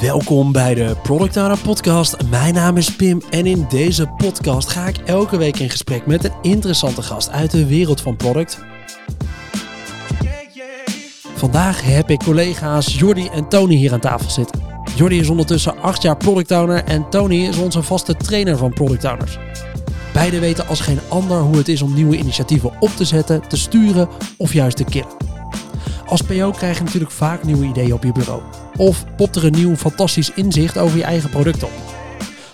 Welkom bij de Product Podcast. Mijn naam is Pim en in deze podcast ga ik elke week in gesprek met een interessante gast uit de wereld van product. Vandaag heb ik collega's Jordi en Tony hier aan tafel zitten. Jordi is ondertussen acht jaar Product Owner en Tony is onze vaste trainer van Product Owners. Beide weten als geen ander hoe het is om nieuwe initiatieven op te zetten, te sturen of juist te killen. Als PO krijg je natuurlijk vaak nieuwe ideeën op je bureau. Of popt er een nieuw fantastisch inzicht over je eigen product op.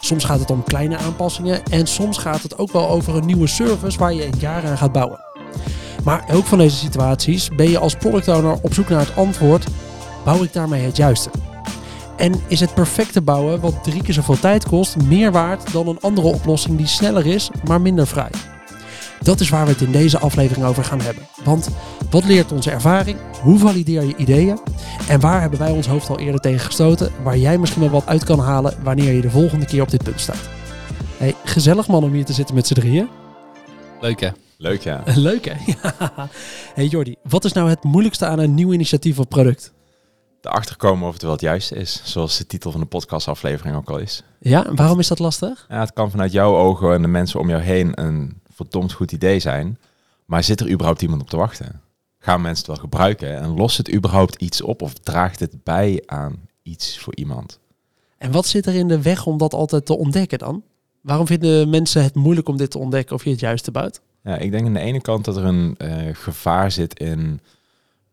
Soms gaat het om kleine aanpassingen en soms gaat het ook wel over een nieuwe service waar je een jaar aan gaat bouwen. Maar elk van deze situaties ben je als product owner op zoek naar het antwoord: bouw ik daarmee het juiste? En is het perfecte bouwen, wat drie keer zoveel tijd kost, meer waard dan een andere oplossing die sneller is, maar minder vrij? Dat is waar we het in deze aflevering over gaan hebben. Want wat leert onze ervaring? Hoe valideer je ideeën? En waar hebben wij ons hoofd al eerder tegen gestoten, waar jij misschien wel wat uit kan halen wanneer je de volgende keer op dit punt staat? Hey, gezellig man om hier te zitten met z'n drieën. Leuk hè? Leuk ja. Leuk hè? Ja. Hey Jordi, wat is nou het moeilijkste aan een nieuw initiatief of product? Erachter komen of het wel het juiste is, zoals de titel van de podcastaflevering ook al is. Ja, waarom is dat lastig? Ja, het kan vanuit jouw ogen en de mensen om jou heen een verdomd goed idee zijn, maar zit er überhaupt iemand op te wachten? Gaan mensen het wel gebruiken en lost het überhaupt iets op of draagt het bij aan iets voor iemand? En wat zit er in de weg om dat altijd te ontdekken dan? Waarom vinden mensen het moeilijk om dit te ontdekken of je het juiste buit? Ja, ik denk aan de ene kant dat er een eh, gevaar zit in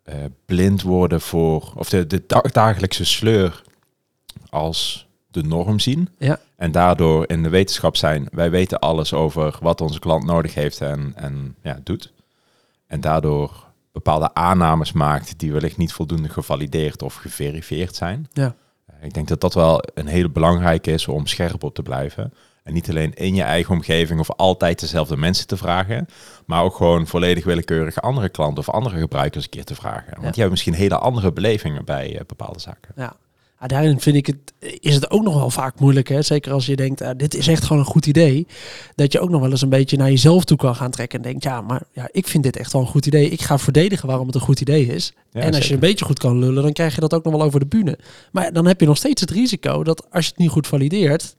eh, blind worden voor, of de, de dag- dagelijkse sleur als de norm zien. Ja. En daardoor in de wetenschap zijn, wij weten alles over wat onze klant nodig heeft en, en ja, doet. En daardoor bepaalde aannames maakt die wellicht niet voldoende gevalideerd of geverifieerd zijn. Ja. Eh, Ik denk dat dat wel een hele belangrijke is om scherp op te blijven. En niet alleen in je eigen omgeving of altijd dezelfde mensen te vragen, maar ook gewoon volledig willekeurig andere klanten of andere gebruikers een keer te vragen. Want Ja. die hebben misschien hele andere belevingen bij eh, bepaalde zaken. Ja. Daarin vind ik het, is het ook nog wel vaak moeilijk. Hè? Zeker als je denkt, ah, dit is echt gewoon een goed idee. Dat je ook nog wel eens een beetje naar jezelf toe kan gaan trekken. En denkt, ja, maar ja, ik vind dit echt wel een goed idee. Ik ga verdedigen waarom het een goed idee is. Ja, en als je een beetje goed kan lullen, dan krijg je dat ook nog wel over de bühne. Maar dan heb je nog steeds het risico dat als je het niet goed valideert,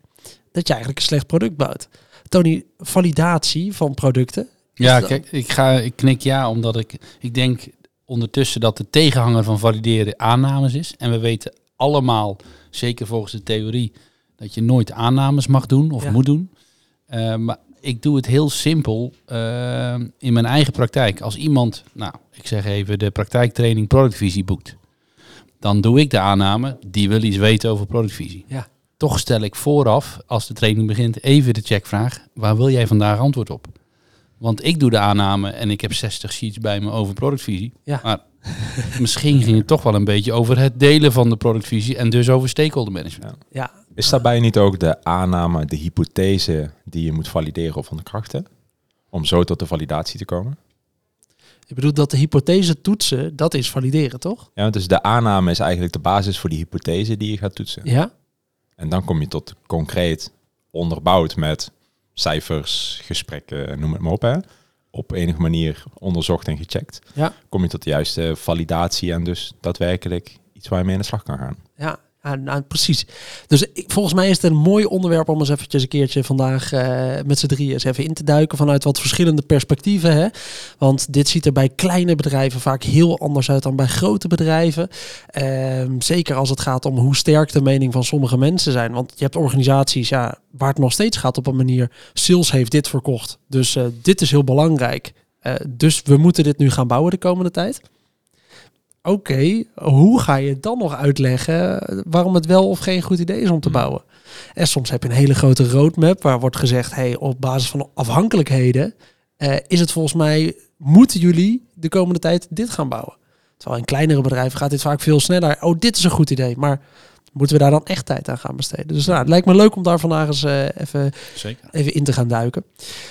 dat je eigenlijk een slecht product bouwt. Tony, validatie van producten. Ja, kijk, ik, ga, ik knik ja, omdat ik, ik denk ondertussen dat de tegenhanger van valideren aannames is. En we weten allemaal, zeker volgens de theorie, dat je nooit aannames mag doen of Ja. moet doen. Eh, maar ik doe het heel simpel eh, in mijn eigen praktijk. Als iemand, nou, ik zeg even, de praktijktraining productvisie boekt, dan doe ik de aanname, die wil iets weten over productvisie. Ja. Toch stel ik vooraf, als de training begint, even de checkvraag, waar wil jij vandaag antwoord op? Want ik doe de aanname en ik heb 60 sheets bij me over productvisie. Ja. Maar misschien ging het toch wel een beetje over het delen van de productvisie en dus over stakeholder management. Ja, Is daarbij niet ook de aanname, de hypothese die je moet valideren of onderkrachten? Om zo tot de validatie te komen? ik bedoel dat de hypothese toetsen, dat is valideren, toch? Ja, dus de aanname is eigenlijk de basis voor die hypothese die je gaat toetsen. Ja. En dan kom je tot concreet onderbouwd met cijfers, gesprekken, noem het maar op. Hè? Op enige manier onderzocht en gecheckt. Ja. Kom je tot de juiste validatie en dus daadwerkelijk iets waar je mee aan de slag kan gaan. Ja, ja, nou, precies. Dus ik, volgens mij is het een mooi onderwerp om eens eventjes een keertje vandaag eh, met z'n drieën eens even in te duiken vanuit wat verschillende perspectieven. Hè? Want dit ziet er bij kleine bedrijven vaak heel anders uit dan bij grote bedrijven. Ehm, zeker als het gaat om hoe sterk de mening van sommige mensen zijn. Want je hebt organisaties ja, waar het nog steeds gaat op een manier. Sales heeft dit verkocht, dus eh, dit is heel belangrijk. Eh, dus we moeten dit nu gaan bouwen de komende tijd. Oké, hoe ga je dan nog uitleggen waarom het wel of geen goed idee is om te Hmm. bouwen? En soms heb je een hele grote roadmap waar wordt gezegd, hey, op basis van afhankelijkheden eh, is het volgens mij, moeten jullie de komende tijd dit gaan bouwen? Terwijl in kleinere bedrijven gaat dit vaak veel sneller. Oh, dit is een goed idee, maar moeten we daar dan echt tijd aan gaan besteden? Dus nou, het lijkt me leuk om daar vandaag eens eh, even Zeker. even in te gaan duiken.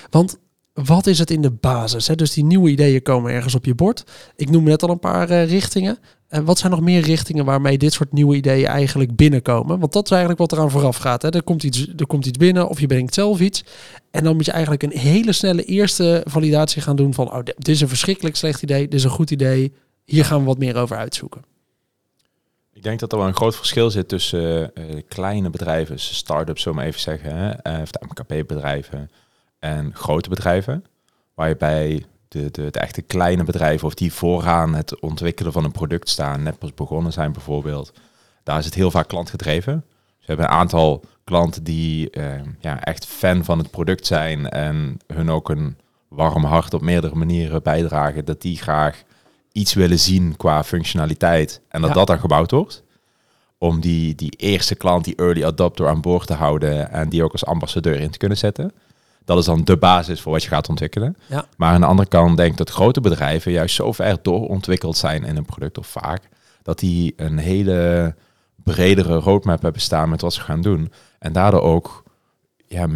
Want wat is het in de basis? Hè? Dus die nieuwe ideeën komen ergens op je bord. Ik noem net al een paar eh, richtingen. En wat zijn nog meer richtingen waarmee dit soort nieuwe ideeën eigenlijk binnenkomen? Want dat is eigenlijk wat eraan vooraf gaat. Hè? Er, komt iets, er komt iets binnen of je brengt zelf iets. En dan moet je eigenlijk een hele snelle eerste validatie gaan doen van... oh, dit is een verschrikkelijk slecht idee, dit is een goed idee. Hier gaan we wat meer over uitzoeken. Ik denk dat er wel een groot verschil zit tussen eh, kleine bedrijven, start-ups, zo maar even zeggen, hè, eh, of de MKB-bedrijven en grote bedrijven. Waar je bij de, de, de echte kleine bedrijven, of die vooraan het ontwikkelen van een product staan, net pas begonnen zijn bijvoorbeeld, daar is het heel vaak klantgedreven. Ze hebben een aantal klanten die eh, ja, echt fan van het product zijn en hun ook een warm hart op meerdere manieren bijdragen, dat die graag iets willen zien qua functionaliteit en dat Ja. dat dan gebouwd wordt. Om die, die eerste klant, die early adopter aan boord te houden en die ook als ambassadeur in te kunnen zetten. Dat is dan de basis voor wat je gaat ontwikkelen. Ja. Maar aan de andere kant denk ik dat grote bedrijven juist zo ver doorontwikkeld zijn in een product of vaak, dat die een hele bredere roadmap hebben staan met wat ze gaan doen. En daardoor ook ja,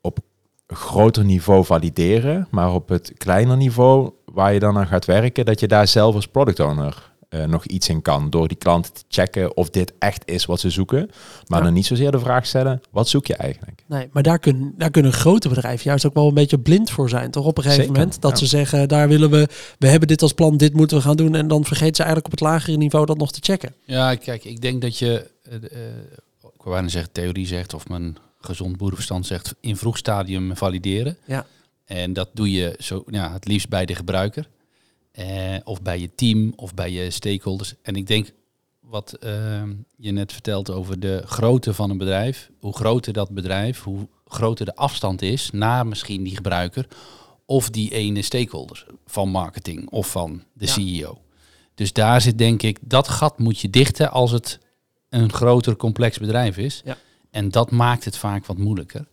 op groter niveau valideren, maar op het kleiner niveau waar je dan aan gaat werken, dat je daar zelf als product owner eh, nog iets in kan. Door die klanten te checken of dit echt is wat ze zoeken. Maar Ja. dan niet zozeer de vraag stellen, wat zoek je eigenlijk? Nee, maar daar, kun, daar kunnen grote bedrijven juist ook wel een beetje blind voor zijn, toch? Op een gegeven Zeker, moment. Dat ja. ze zeggen, daar willen we, we hebben dit als plan, dit moeten we gaan doen. En dan vergeten ze eigenlijk op het lagere niveau dat nog te checken. Ja, kijk, ik denk dat je, eh, eh, ik wou bijna zeggen theorie zegt, of mijn gezond boerenverstand zegt, in vroeg stadium valideren. Ja. En dat doe je zo, ja, het liefst bij de gebruiker. Eh, of bij je team, of bij je stakeholders. En ik denk, wat eh, je net vertelt over de grootte van een bedrijf. Hoe groter dat bedrijf, hoe groter de afstand is naar misschien die gebruiker. Of die ene stakeholder van marketing of van de Ja. CEO. Dus daar zit denk ik, dat gat moet je dichten als het een groter complex bedrijf is. Ja. En dat maakt het vaak wat moeilijker.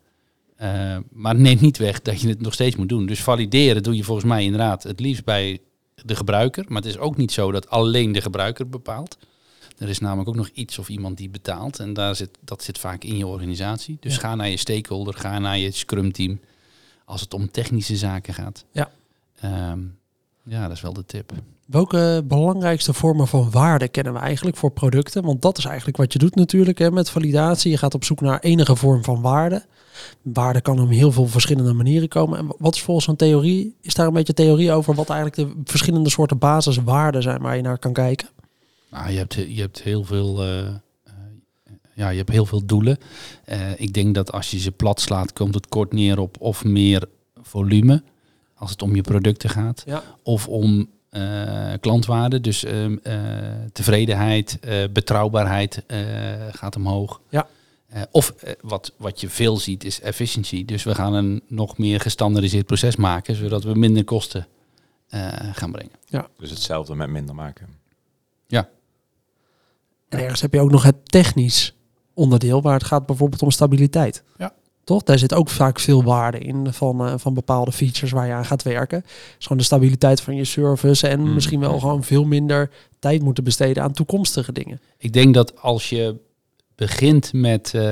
Eh, maar het neemt niet weg dat je het nog steeds moet doen. Dus valideren doe je volgens mij inderdaad het liefst bij de gebruiker. Maar het is ook niet zo dat alleen de gebruiker bepaalt. Er is namelijk ook nog iets of iemand die betaalt. En daar zit, dat zit vaak in je organisatie. Dus Ja. ga naar je stakeholder, ga naar je scrum team. Als het om technische zaken gaat. Ja. Ehm, ja, dat is wel de tip. Welke belangrijkste vormen van waarde kennen we eigenlijk voor producten? Want dat is eigenlijk wat je doet natuurlijk hè, met validatie. Je gaat op zoek naar enige vorm van waarde. Waarde kan op heel veel verschillende manieren komen. En wat is volgens een theorie? Is daar een beetje theorie over wat eigenlijk de verschillende soorten basiswaarden zijn waar je naar kan kijken? Nou, je, hebt, je hebt heel veel. eh, eh, ja, je hebt heel veel doelen. Eh, ik denk dat als je ze plat slaat, komt het kort neer op of meer volume. Als het om je producten gaat. Ja. Of om klantwaarde. Dus ehm, eh, tevredenheid, eh, betrouwbaarheid eh, gaat omhoog. Ja. Eh, of eh, wat, wat je veel ziet is efficiency. Dus we gaan een nog meer gestandardiseerd proces maken, zodat we minder kosten eh, gaan brengen. Dus hetzelfde met minder maken. En ergens heb je ook nog het technisch onderdeel waar het gaat bijvoorbeeld om stabiliteit. Ja. Toch? Daar zit ook vaak veel waarde in van, eh, van bepaalde features waar je aan gaat werken. Dus gewoon de stabiliteit van je service en Mm. misschien wel gewoon veel minder tijd moeten besteden aan toekomstige dingen. Ik denk dat als je begint met eh,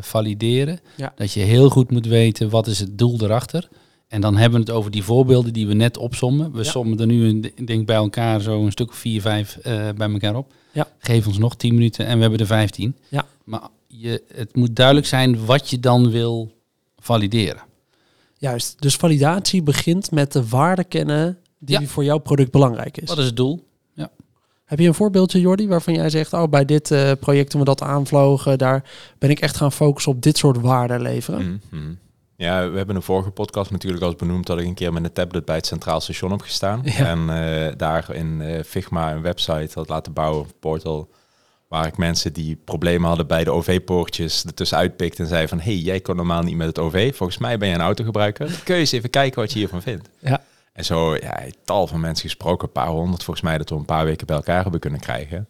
valideren, Ja. dat je heel goed moet weten wat is het doel erachter. En dan hebben we het over die voorbeelden die we net opsommen. We Ja. sommen er nu ik denk bij elkaar zo een stuk of vier, vijf eh, bij elkaar op. Ja. Geef ons nog 10 minuten en we hebben er 15. Ja. Maar je, het moet duidelijk zijn wat je dan wil valideren. Juist. Dus validatie begint met de waarde kennen die Ja. voor jouw product belangrijk is. Wat is het doel? Heb je een voorbeeldje, Jordi, waarvan jij zegt, oh, bij dit eh, project toen we dat aanvlogen, daar ben ik echt gaan focussen op dit soort waarden leveren. Mhm. Ja, we hebben een vorige podcast natuurlijk al benoemd dat ik een keer met een tablet bij het Centraal Station heb gestaan. Ja. En eh, daar in eh, Figma een website had laten bouwen, een portal, waar ik mensen die problemen hadden bij de OV-poortjes ertussen uitpikte en zei van, hey, jij kon normaal niet met het OV, volgens mij ben je een autogebruiker. Kun je eens even kijken wat je hiervan vindt. Ja. En zo, ja, tal van mensen gesproken, een paar honderd volgens mij, dat we een paar weken bij elkaar hebben kunnen krijgen.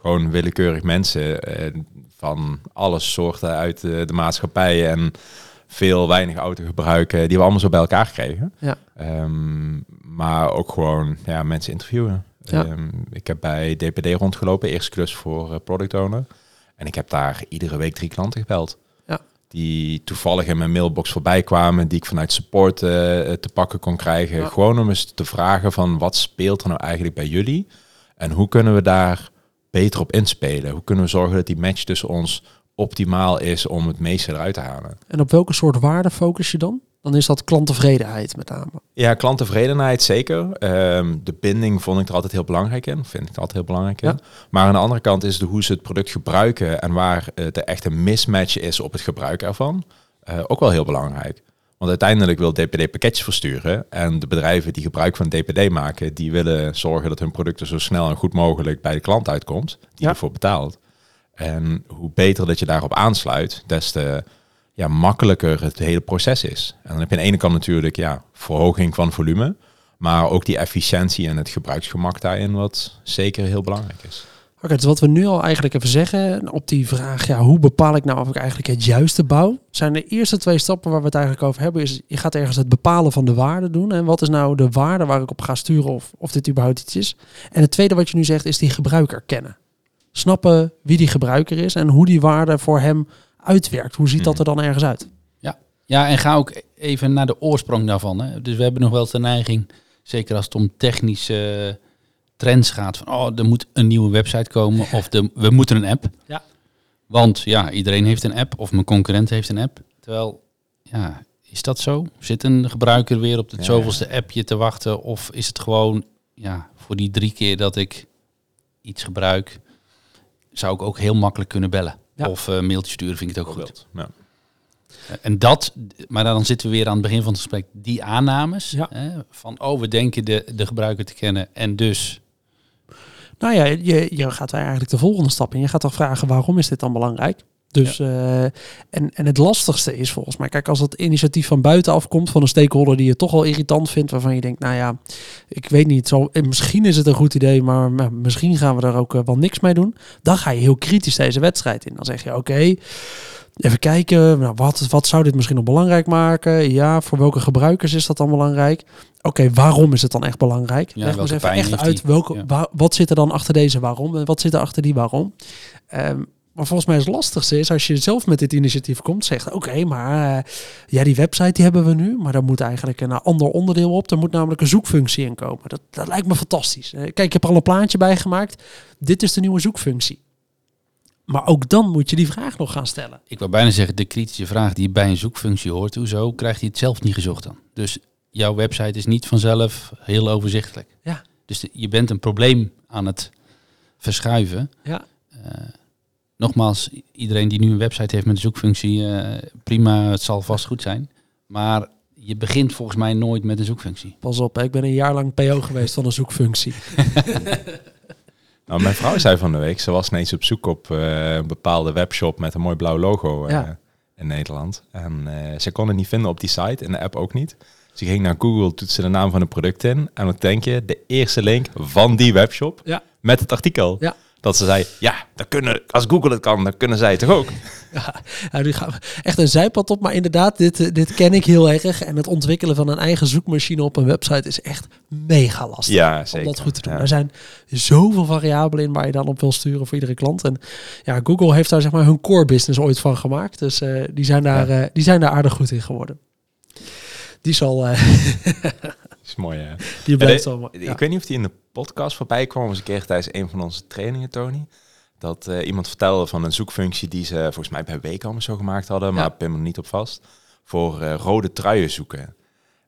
Gewoon willekeurig mensen eh, van alle soorten uit de maatschappij en veel, weinig autogebruiken, die we allemaal zo bij elkaar kregen. Ja. Ehm, maar ook gewoon ja, mensen interviewen. Ja. Ehm, ik heb bij DPD rondgelopen, eerste klus voor eh, product owner. En ik heb daar iedere week drie klanten gebeld. Ja. Die toevallig in mijn mailbox voorbij kwamen, die ik vanuit support eh, te pakken kon krijgen. Ja. Gewoon om eens te vragen van wat speelt er nou eigenlijk bij jullie? En hoe kunnen we daar beter op inspelen? Hoe kunnen we zorgen dat die match tussen ons optimaal is om het meeste eruit te halen? En op welke soort waarde focus je dan? Dan is dat klanttevredenheid met name. Ja, klanttevredenheid zeker. Ehm, de binding vond ik er altijd heel belangrijk in. Vind ik er altijd heel belangrijk in. Ja. Maar aan de andere kant is de hoe ze het product gebruiken en waar het de echte mismatch is op het gebruik ervan, eh, ook wel heel belangrijk. Want uiteindelijk wil DPD pakketjes versturen en de bedrijven die gebruik van DPD maken, die willen zorgen dat hun producten zo snel en goed mogelijk bij de klant uitkomt, die Ja. ervoor betaalt. En hoe beter dat je daarop aansluit, des te ja, makkelijker het hele proces is. En dan heb je aan de ene kant natuurlijk ja, verhoging van volume, maar ook die efficiëntie en het gebruiksgemak daarin, wat zeker heel belangrijk is. Oké, dus wat we nu al eigenlijk even zeggen op die vraag, ja, hoe bepaal ik nou of ik eigenlijk het juiste bouw? Zijn de eerste twee stappen waar we het eigenlijk over hebben, is je gaat ergens het bepalen van de waarde doen. En wat is nou de waarde waar ik op ga sturen of, of dit überhaupt iets is? En het tweede wat je nu zegt is die gebruiker kennen. Snappen wie die gebruiker is en hoe die waarde voor hem uitwerkt. Hoe ziet dat er dan ergens uit? Ja, en ga ook even naar de oorsprong daarvan. Hè. Dus we hebben nog wel de neiging, zeker als het om technische trends gaat, van oh, er moet een nieuwe website komen of de, we moeten een app. Ja. Want ja, iedereen heeft een app of mijn concurrent heeft een app. Terwijl, ja, is dat zo? Zit een gebruiker weer op het Ja, zoveelste appje te wachten? Of is het gewoon, ja, voor die drie keer dat ik iets gebruik, zou ik ook heel makkelijk kunnen bellen. Ja. Of eh mailtje sturen vind ik het ook goed. Ja. En dat, maar dan zitten we weer aan het begin van het gesprek, die aannames. Ja. Hè, van, oh, we denken de, de gebruiker te kennen en dus... Nou ja, je, je gaat eigenlijk de volgende stap in. Je gaat toch vragen waarom is dit dan belangrijk? Dus, eh, en, en het lastigste is volgens mij, kijk, als het initiatief van buitenaf komt, van een stakeholder die je toch al irritant vindt, waarvan je denkt, nou ja, ik weet niet, zo, eh, misschien is het een goed idee, maar maar misschien gaan we daar ook eh, wel niks mee doen. Dan ga je heel kritisch deze wedstrijd in. Dan zeg je, oké, even kijken, nou, wat, wat zou dit misschien nog belangrijk maken? Ja, voor welke gebruikers is dat dan belangrijk? Oké, waarom is het dan echt belangrijk? Ja, Leg eens even echt uit die? welke, Ja. wa- wat zit er dan achter deze waarom en wat zit er achter die waarom. Ehm, maar volgens mij is het lastigste is als je zelf met dit initiatief komt, zegt oké, maar eh, ja, die website die hebben we nu, maar daar moet eigenlijk een ander onderdeel op. Er moet namelijk een zoekfunctie in komen. Dat, dat lijkt me fantastisch. Eh, kijk, ik heb er al een plaatje bij gemaakt. Dit is de nieuwe zoekfunctie. Maar ook dan moet je die vraag nog gaan stellen. Ik wil bijna zeggen, de kritische vraag die bij een zoekfunctie hoort, hoezo krijgt hij het zelf niet gezocht dan? Dus jouw website is niet vanzelf heel overzichtelijk. Ja. Dus de- je bent een probleem aan het verschuiven. Ja. Eh, nogmaals, iedereen die nu een website heeft met een zoekfunctie, eh, prima, het zal vast goed zijn. Maar je begint volgens mij nooit met een zoekfunctie. Pas op, ik ben een jaar lang PO geweest van een zoekfunctie. Nou, mijn vrouw zei van de week, ze was ineens op zoek op eh, een bepaalde webshop met een mooi blauw logo eh, Ja. in Nederland. En eh, ze kon het niet vinden op die site, in de app ook niet. Ze ging naar Google, toetste de naam van het product in. En wat denk je? De eerste link van die webshop Ja. met het artikel. Ja. Dat ze zei, ja, dat kunnen, als Google het kan, dan kunnen zij het toch ook? Ja, nu gaan we echt een zijpad op, maar inderdaad, dit, eh, dit ken ik heel erg. En het ontwikkelen van een eigen zoekmachine op een website is echt mega lastig. Ja, zeker. om dat goed te doen. Ja. Er zijn zoveel variabelen in waar je dan op wil sturen voor iedere klant. En ja, Google heeft daar zeg maar hun core business ooit van gemaakt. Dus eh, die, zijn daar, eh, die zijn daar aardig goed in geworden. Die zal, is mooi, hè? die blijft. Ja. Ik weet niet of die in de podcast voorbij kwam, eens een keer tijdens een van onze trainingen, Tony. Dat eh, iemand vertelde van een zoekfunctie die ze volgens mij bij Weekamp zo gemaakt hadden, maar pin me er niet op vast. Voor eh, rode truien zoeken.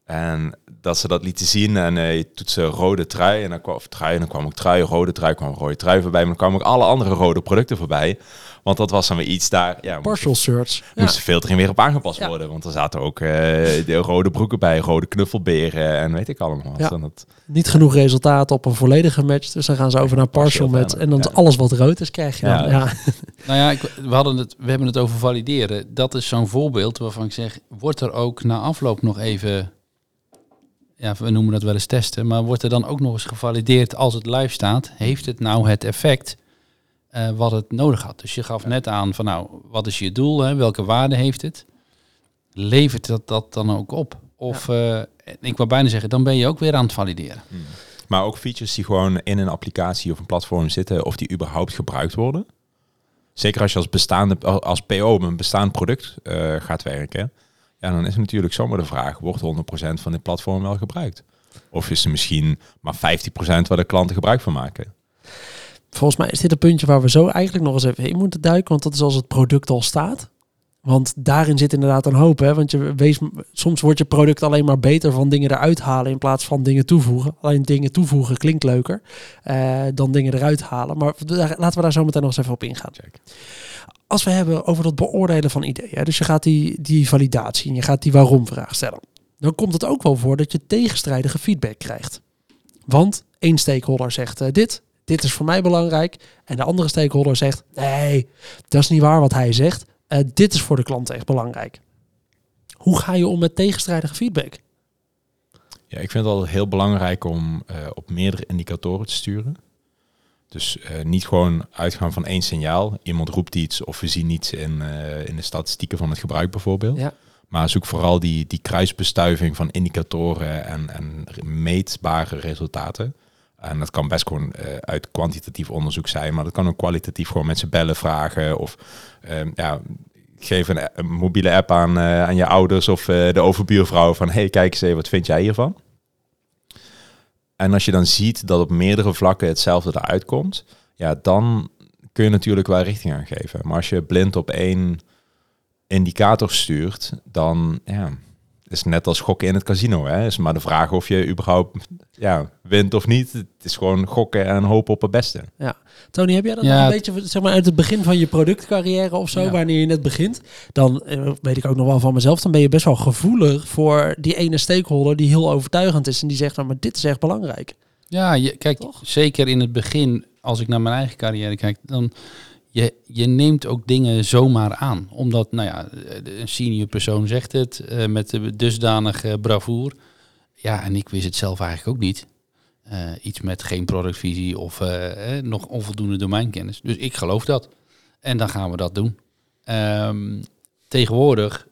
En dat ze dat lieten zien en eh je toetste rode trui en dan kwam, of trui, en dan kwam ook trui, rode trui, kwam rode trui voorbij. Maar dan kwamen ook alle andere rode producten voorbij. Want dat was dan weer iets daar, ja, moest, Partial search. Ja. moest de filtering weer op aangepast Ja. worden. Want er zaten ook eh, de rode broeken bij, rode knuffelberen en weet ik allemaal. Ja. Dan dat, Niet genoeg resultaten op een volledige match. Dus dan gaan ze over naar partial Partial match. fan, En dan ja. is alles wat rood is, krijg je dan. Ja. Ja. Nou ja, ik, we, hadden het, we hebben het over valideren. Dat is zo'n voorbeeld waarvan ik zeg, wordt er ook na afloop nog even, ja, we noemen dat wel eens testen, maar wordt er dan ook nog eens gevalideerd als het live staat? Heeft het nou het effect eh, wat het nodig had? Dus je gaf net aan van nou, wat is je doel? Hè? Welke waarde heeft het? Levert dat dat dan ook op? Of eh, ik wou bijna zeggen, dan ben je ook weer aan het valideren. Maar ook features die gewoon in een applicatie of een platform zitten, of die überhaupt gebruikt worden. Zeker als je als, bestaande, als PO een bestaand product eh, gaat werken, ja, dan is natuurlijk zomaar de vraag, wordt 100% van dit platform wel gebruikt? Of is er misschien maar 50% waar de klanten gebruik van maken? Volgens mij is dit een puntje waar we zo eigenlijk nog eens even in moeten duiken. Want dat is als het product al staat. Want daarin zit inderdaad een hoop. Hè? Want je wees, soms wordt je product alleen maar beter van dingen eruit halen in plaats van dingen toevoegen. Alleen dingen toevoegen klinkt leuker eh, dan dingen eruit halen. Maar laten we daar zo meteen nog eens even op ingaan. Check. Als we hebben over dat beoordelen van ideeën. Dus je gaat die, die validatie en je gaat die waarom vraag stellen. Dan komt het ook wel voor dat je tegenstrijdige feedback krijgt. Want één stakeholder zegt eh, dit, dit is voor mij belangrijk. En de andere stakeholder zegt, nee, dat is niet waar wat hij zegt. Eh, dit is voor de klant echt belangrijk. Hoe ga je om met tegenstrijdige feedback? Ja, ik vind het altijd heel belangrijk om eh, op meerdere indicatoren te sturen. Dus eh, niet gewoon uitgaan van één signaal. Iemand roept iets of we zien iets in, eh, in de statistieken van het gebruik bijvoorbeeld. Ja. Maar zoek vooral die, die kruisbestuiving van indicatoren en, en meetbare resultaten. En dat kan best gewoon eh, uit kwantitatief onderzoek zijn, maar dat kan ook kwalitatief gewoon mensen bellen, vragen of ehm, ja, geef een, een mobiele app aan, aan je ouders of de overbuurvrouw van hey, kijk eens even, wat vind jij hiervan? En als je dan ziet dat op meerdere vlakken hetzelfde eruit komt, ja, dan kun je natuurlijk wel richting aan geven. Maar als je blind op één indicator stuurt, dan ja, is net als gokken in het casino. Hè? Is maar de vraag of je überhaupt ja, wint of niet. Het is gewoon gokken en hopen op het beste. Tony, heb jij dat Ja, een het- beetje zeg maar, uit het begin van je productcarrière of zo, Ja. wanneer je net begint? Dan eh, weet ik ook nog wel van mezelf, dan ben je best wel gevoelig voor die ene stakeholder die heel overtuigend is en die zegt, nou, maar dit is echt belangrijk. Ja, je, kijk, Toch? zeker in het begin, als ik naar mijn eigen carrière kijk, dan je, je neemt ook dingen zomaar aan. Omdat, nou ja, een senior persoon zegt het eh, met de dusdanige bravoer. Ja, en ik wist het zelf eigenlijk ook niet. Eh, iets met geen productvisie of eh, eh, nog onvoldoende domeinkennis. Dus ik geloof dat. En dan gaan we dat doen. Ehm, tegenwoordig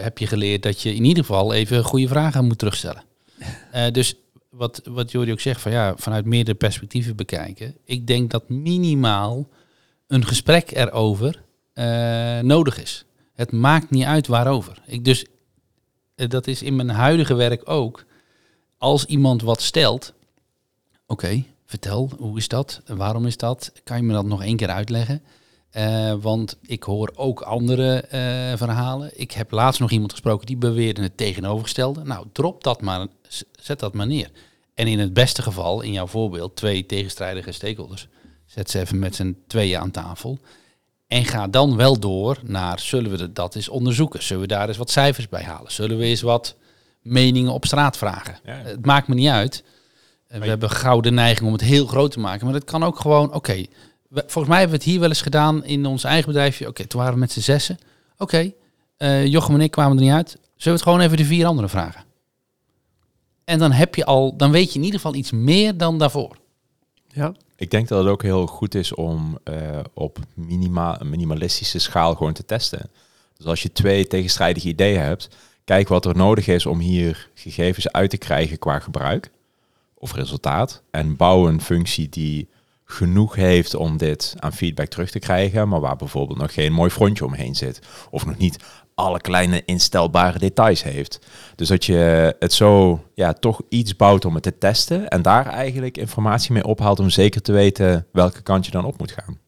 heb je geleerd dat je in ieder geval even goede vragen moet terugstellen. Dus wat, wat Jordi ook zegt, van ja, vanuit meerdere perspectieven bekijken. Ik denk dat minimaal een gesprek erover eh, nodig is. Het maakt niet uit waarover. Ik dus, eh, dat is in mijn huidige werk ook. Als iemand wat stelt, oké, vertel, hoe is dat? Waarom is dat? Kan je me dat nog één keer uitleggen? Eh, want ik hoor ook andere verhalen. Ik heb laatst nog iemand gesproken die beweerde het tegenovergestelde. Nou, drop dat maar, zet dat maar neer. En in het beste geval, in jouw voorbeeld, twee tegenstrijdige stakeholders. Zet ze even met z'n tweeën aan tafel. En ga dan wel door naar, zullen we dat eens onderzoeken? Zullen we daar eens wat cijfers bij halen? Zullen we eens wat meningen op straat vragen? Ja. Het maakt me niet uit. Eh, We hebben gouden neiging om het heel groot te maken. Maar het kan ook gewoon, oké. volgens mij hebben we het hier wel eens gedaan in ons eigen bedrijfje. Oké, toen waren we met z'n zessen. Oké, eh, Jochem en ik kwamen er niet uit. Zullen we het gewoon even de vier anderen vragen? En dan heb je al, dan weet je in ieder geval iets meer dan daarvoor. Ja. Ik denk dat het ook heel goed is om eh, op minima, minimalistische schaal gewoon te testen. Dus als je twee tegenstrijdige ideeën hebt, kijk wat er nodig is om hier gegevens uit te krijgen qua gebruik of resultaat. En bouw een functie die genoeg heeft om dit aan feedback terug te krijgen, maar waar bijvoorbeeld nog geen mooi frontje omheen zit. Of nog niet alle kleine instelbare details heeft. Dus dat je het zo ja, toch iets bouwt om het te testen en daar eigenlijk informatie mee ophaalt om zeker te weten welke kant je dan op moet gaan.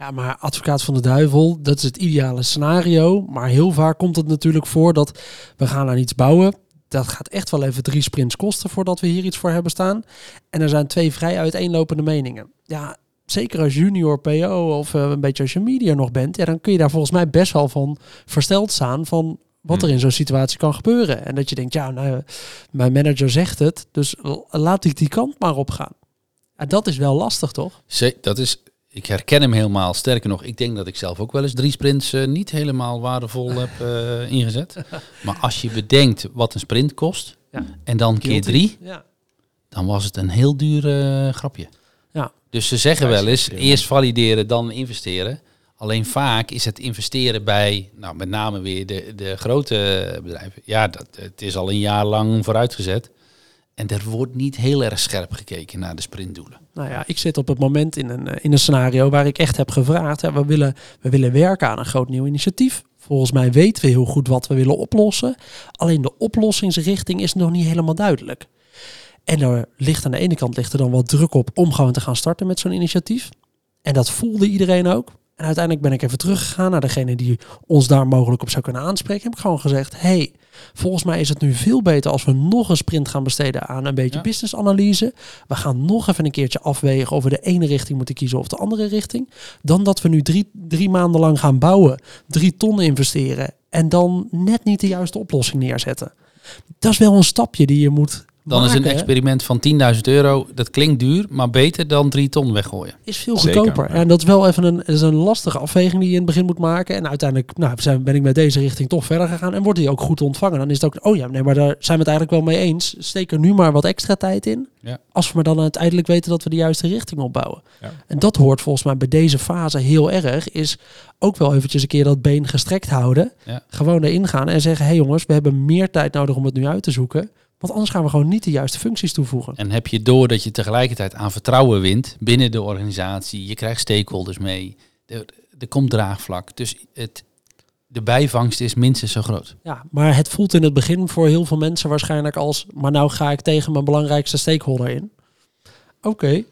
Ja, maar advocaat van de duivel, dat is het ideale scenario. Maar heel vaak komt het natuurlijk voor dat we gaan aan iets bouwen. Dat gaat echt wel even drie sprints kosten voordat we hier iets voor hebben staan. En er zijn twee vrij uiteenlopende meningen. Ja, zeker als junior PO of eh, een beetje als je media nog bent, ja, dan kun je daar volgens mij best wel van versteld staan van wat er Hmm. in zo'n situatie kan gebeuren. En dat je denkt, ja, nou, mijn manager zegt het, dus laat ik die kant maar op gaan. Ja, dat is wel lastig, toch? Dat is, ik herken hem helemaal. Sterker nog, ik denk dat ik zelf ook wel eens drie sprints eh, niet helemaal waardevol heb eh, ingezet. Maar als je bedenkt wat een sprint kost Ja. en dan keer drie, Ja. dan was het een heel duur grapje. Ja. Dus ze zeggen wel eens, eerst valideren, dan investeren. Alleen vaak is het investeren bij, nou, met name weer de, de grote bedrijven. Ja, dat, het is al een jaar lang vooruitgezet. En er wordt niet heel erg scherp gekeken naar de sprintdoelen. Nou ja, ik zit op het moment in een, eh, in een scenario waar ik echt heb gevraagd. Hè, we, willen, we willen werken aan een groot nieuw initiatief. Volgens mij weten we heel goed wat we willen oplossen. Alleen de oplossingsrichting is nog niet helemaal duidelijk. En er ligt aan de ene kant ligt er dan wat druk op om gewoon te gaan starten met zo'n initiatief. En dat voelde iedereen ook. En uiteindelijk ben ik even teruggegaan naar degene die ons daar mogelijk op zou kunnen aanspreken. Heb ik gewoon gezegd, hey, volgens mij is het nu veel beter als we nog een sprint gaan besteden aan een beetje Ja. businessanalyse. We gaan nog even een keertje afwegen of we de ene richting moeten kiezen of de andere richting. Dan dat we nu drie, drie maanden lang gaan bouwen, drie ton investeren en dan net niet de juiste oplossing neerzetten. Dat is wel een stapje die je moet Dan is een experiment van 10.000 euro, dat klinkt duur, maar beter dan 3 ton weggooien. is veel Zeker, goedkoper. ja. En dat is wel even een, is een lastige afweging die je in het begin moet maken. En uiteindelijk nou, zijn, ben ik met deze richting toch verder gegaan. En wordt die ook goed ontvangen. Dan is het ook, oh ja, nee, maar daar zijn we het eigenlijk wel mee eens. Steek er nu maar wat extra tijd in. Ja. Als we maar dan uiteindelijk weten dat we de juiste richting opbouwen. Ja. En dat hoort volgens mij bij deze fase heel erg. Is ook wel eventjes een keer dat been gestrekt houden. Ja. Gewoon erin gaan en zeggen, hé hey jongens, we hebben meer tijd nodig om het nu uit te zoeken. Want anders gaan we gewoon niet de juiste functies toevoegen. En heb je door dat je tegelijkertijd aan vertrouwen wint binnen de organisatie, je krijgt stakeholders mee, er, er komt draagvlak. Dus het, de bijvangst is minstens zo groot. Ja, maar het voelt in het begin voor heel veel mensen waarschijnlijk als... maar nou ga ik tegen mijn belangrijkste stakeholder in. Oké,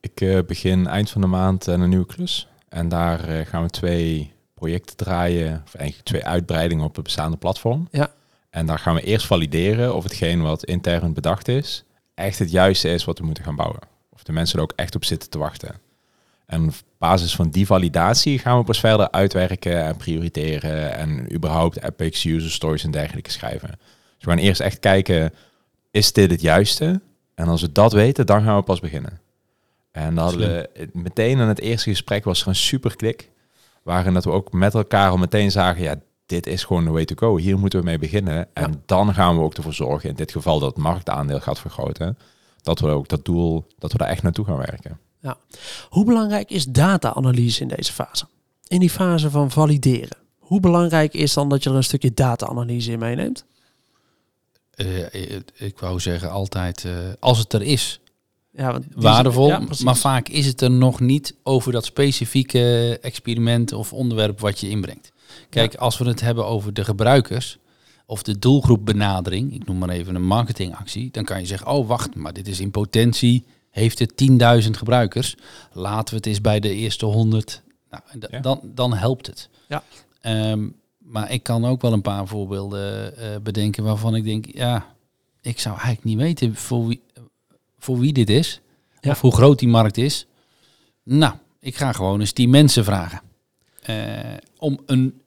Ik eh, begin eind van de maand aan een nieuwe klus. En daar eh, gaan we twee projecten draaien, of eigenlijk twee uitbreidingen op het bestaande platform. Ja. En daar gaan we eerst valideren of hetgeen wat intern bedacht is, echt het juiste is wat we moeten gaan bouwen. Of de mensen er ook echt op zitten te wachten. En op basis van die validatie gaan we pas verder uitwerken en prioriteren en überhaupt epics, user stories en dergelijke schrijven. Dus we gaan eerst echt kijken, is dit het juiste? En als we dat weten, dan gaan we pas beginnen. En dan hadden we meteen in het eerste gesprek was er een super klik. Waarin dat we ook met elkaar al meteen zagen, ja, dit is gewoon de way to go. Hier moeten we mee beginnen. En dan gaan we ook ervoor zorgen, in dit geval dat het marktaandeel gaat vergroten. Dat we ook dat doel, dat we daar echt naartoe gaan werken. hoe belangrijk is data-analyse in deze fase? In die fase van valideren. Hoe belangrijk is dan dat je er een stukje data-analyse in meeneemt? Eh, eh, ik wou zeggen altijd, eh, als het er is, Ja, want waardevol. ja, maar vaak is het er nog niet over dat specifieke experiment of onderwerp wat je inbrengt. Kijk, als we het hebben over de gebruikers of de doelgroepbenadering, ik noem maar even een marketingactie, dan kan je zeggen, oh wacht, maar dit is in potentie, heeft het 10.000 gebruikers. Laten we het eens bij de eerste 100. Nou, Ja. dan, dan helpt het. Ja. Ehm, maar ik kan ook wel een paar voorbeelden eh, bedenken waarvan ik denk, ja, ik zou eigenlijk niet weten voor wie, voor wie dit is. Ja. Of hoe groot die markt is. Nou, ik ga gewoon eens die mensen vragen. Eh, om een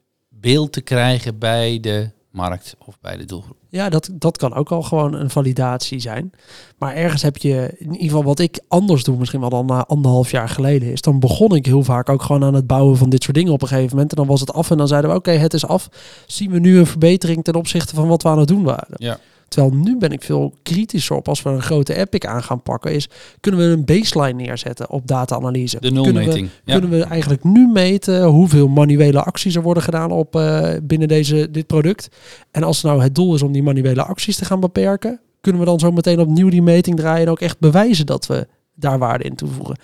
beeld te krijgen bij de markt of bij de doelgroep. Ja, dat, dat kan ook al gewoon een validatie zijn. Maar ergens heb je, in ieder geval wat ik anders doe, misschien wel dan na anderhalf jaar geleden is, dan begon ik heel vaak ook gewoon aan het bouwen van dit soort dingen op een gegeven moment. En dan was het af en dan zeiden we, oké, het is af. Zien we nu een verbetering ten opzichte van wat we aan het doen waren? Ja. Terwijl nu ben ik veel kritischer op als we een grote epic aan gaan pakken, is kunnen we een baseline neerzetten op data-analyse? De Kunnen we- nulmeting. Ja. kunnen we eigenlijk nu meten hoeveel manuele acties er worden gedaan op eh, binnen deze, dit product. En als nou het doel is om die manuele acties te gaan beperken, kunnen we dan zo meteen opnieuw die meting draaien en ook echt bewijzen dat we daar waarde in toevoegen.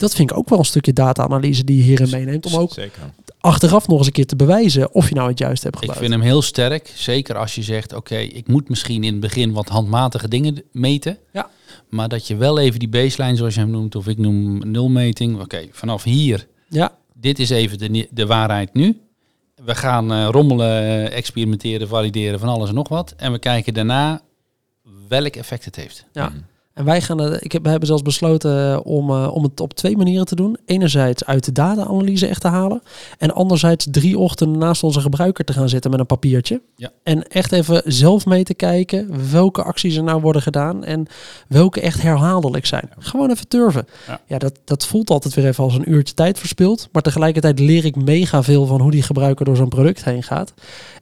Dat vind ik ook wel een stukje data-analyse die je hierin meeneemt. Om ook Zeker. achteraf nog eens een keer te bewijzen of je nou het juist hebt Ik gebruikt. vind hem heel sterk. Zeker als je zegt, oké, ik moet misschien in het begin wat handmatige dingen meten. Ja. Maar dat je wel even die baseline, zoals je hem noemt, of ik noem nulmeting. Oké, vanaf hier, Ja, dit is even de, de waarheid nu. We gaan eh, rommelen, experimenteren, valideren van alles en nog wat. En we kijken daarna welk effect het heeft. Ja. Mm. En wij gaan het, ik heb, we hebben zelfs besloten eh, om, eh, om het op twee manieren te doen. Enerzijds uit de data-analyse echt te halen. En anderzijds drie ochtenden naast onze gebruiker te gaan zitten met een papiertje. Ja. En echt even zelf mee te kijken welke acties er nou worden gedaan. En welke echt herhaaldelijk zijn. Gewoon even turven. Ja. Ja, dat, dat voelt altijd weer even als een uurtje tijd verspild. Maar tegelijkertijd leer ik mega veel van hoe die gebruiker door zo'n product heen gaat.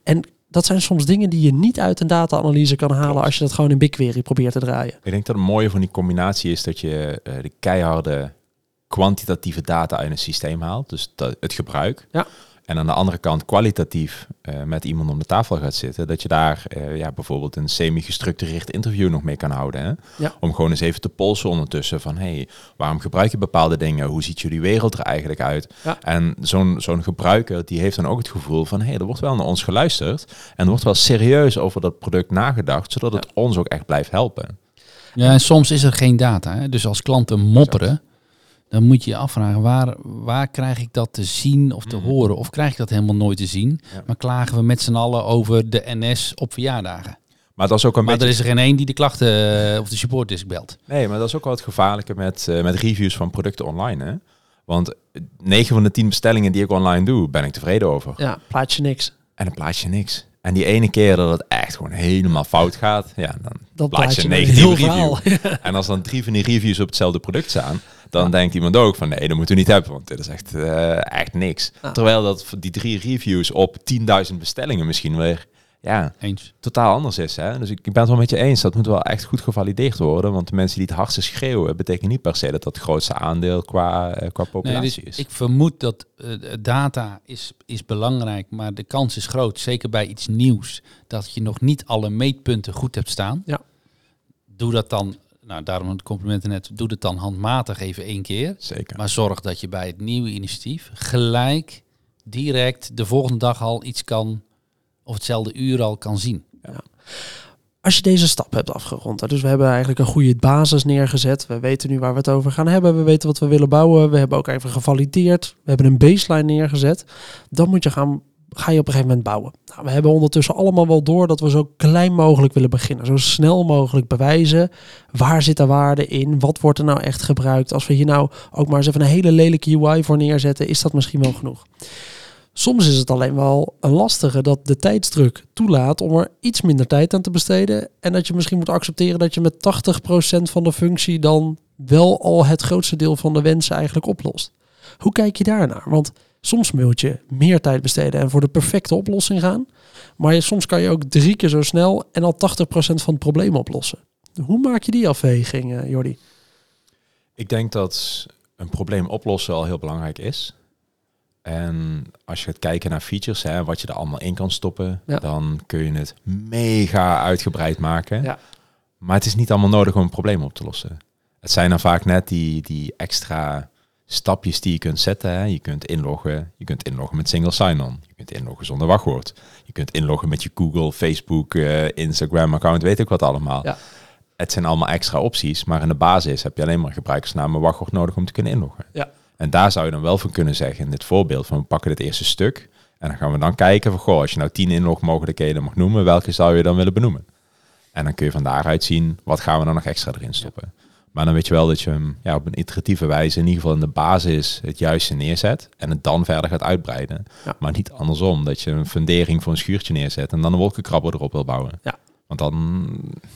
En dat zijn soms dingen die je niet uit een data-analyse kan halen Klopt. als je dat gewoon in BigQuery probeert te draaien. Ik denk dat het mooie van die combinatie is dat je eh, de keiharde kwantitatieve data uit een systeem haalt. Dus dat, het gebruik. Ja. En aan de andere kant kwalitatief eh, met iemand om de tafel gaat zitten. Dat je daar eh, ja, bijvoorbeeld een semi-gestructureerd interview nog mee kan houden. Hè? Ja. Om gewoon eens even te polsen ondertussen van... hey, waarom gebruik je bepaalde dingen? Hoe ziet jullie wereld er eigenlijk uit? Ja. En zo'n zo'n gebruiker die heeft dan ook het gevoel van... hey, er wordt wel naar ons geluisterd. En er wordt wel serieus over dat product nagedacht... zodat het ons ook echt blijft helpen. Ja, en soms is er geen data. Hè? Dus als klanten mopperen, dan moet je je afvragen, waar, waar krijg ik dat te zien of te Mhm. horen? Of krijg ik dat helemaal nooit te zien? Ja. Maar klagen we met z'n allen over de NS op verjaardagen. Maar dat is ook een Maar beetje... er is er geen één die de klachten eh, of de supportdisk belt. Nee, maar dat is ook wel het gevaarlijke met, eh, met reviews van producten online. Hè? Want 9 van de 10 bestellingen die ik online doe, ben ik tevreden over. Ja, plaats je niks. En dan plaats je niks. En die ene keer dat het echt gewoon helemaal fout gaat, ja, dan Dat plaats je een negatieve review. verhaal. En als dan drie van die reviews op hetzelfde product staan, dan denkt iemand ook van nee, dat moeten we niet hebben, want dit is echt, eh, echt niks. Ja. Terwijl dat voor die drie reviews op 10.000 bestellingen misschien weer ja, Eens. totaal anders is. Hè? Dus ik ik ben het wel met je eens, dat moet wel echt goed gevalideerd worden. Want de mensen die het hardste schreeuwen, betekent niet per se dat dat het grootste aandeel qua, eh, qua Nee, populatie dus is. ik vermoed dat eh, data is, is belangrijk, maar de kans is groot, zeker bij iets nieuws, dat je nog niet alle meetpunten goed hebt staan. Ja. Doe dat dan, nou daarom het complimenten net, doe het dan handmatig even één keer. Zeker. Maar zorg dat je bij het nieuwe initiatief gelijk, direct, de volgende dag al iets kan, of hetzelfde uur al kan zien. Als je deze stap hebt afgerond, dus we hebben eigenlijk een goede basis neergezet. We weten nu waar we het over gaan hebben. We weten wat we willen bouwen. We hebben ook even gevalideerd. We hebben een baseline neergezet. Dan moet je gaan, ga je op een gegeven moment bouwen. Nou, we hebben ondertussen allemaal wel door dat we zo klein mogelijk willen beginnen. Zo snel mogelijk bewijzen. Waar zit de waarde in? Wat wordt er nou echt gebruikt? Als we hier nou ook maar eens even een hele lelijke UI voor neerzetten, is dat misschien wel genoeg. Soms is het alleen wel een lastige dat de tijdsdruk toelaat om er iets minder tijd aan te besteden. En dat je misschien moet accepteren dat je met 80% van de functie dan wel al het grootste deel van de wensen eigenlijk oplost. Hoe kijk je daarnaar? Want soms moet je meer tijd besteden en voor de perfecte oplossing gaan. Maar je, soms kan je ook drie keer zo snel en al 80% van het probleem oplossen. Hoe maak je die afweging, eh, Jordi? Ik denk dat een probleem oplossen al heel belangrijk is. En als je gaat kijken naar features, hè, wat je er allemaal in kan stoppen, Ja. dan kun je het mega uitgebreid maken. Ja. Maar het is niet allemaal nodig om een probleem op te lossen. Het zijn dan vaak net die, die extra stapjes die je kunt zetten. Hè. Je kunt inloggen, je kunt inloggen met single sign-on. Je kunt inloggen zonder wachtwoord. Je kunt inloggen met je Google, Facebook, eh, Instagram account, weet ik wat allemaal. Ja. Het zijn allemaal extra opties, maar in de basis heb je alleen maar gebruikersnaam en wachtwoord nodig om te kunnen inloggen. Ja. En daar zou je dan wel van kunnen zeggen in dit voorbeeld van we pakken dit eerste stuk en dan gaan we dan kijken van goh, als je nou tien inlogmogelijkheden mag noemen, welke zou je dan willen benoemen? En dan kun je van daaruit zien wat gaan we dan nog extra erin stoppen. Maar dan weet je wel dat je hem ja, op een iteratieve wijze in ieder geval in de basis het juiste neerzet en het dan verder gaat uitbreiden. Ja. Maar niet andersom, dat je een fundering voor een schuurtje neerzet en dan een wolkenkrabber erop wil bouwen. Ja. Want dan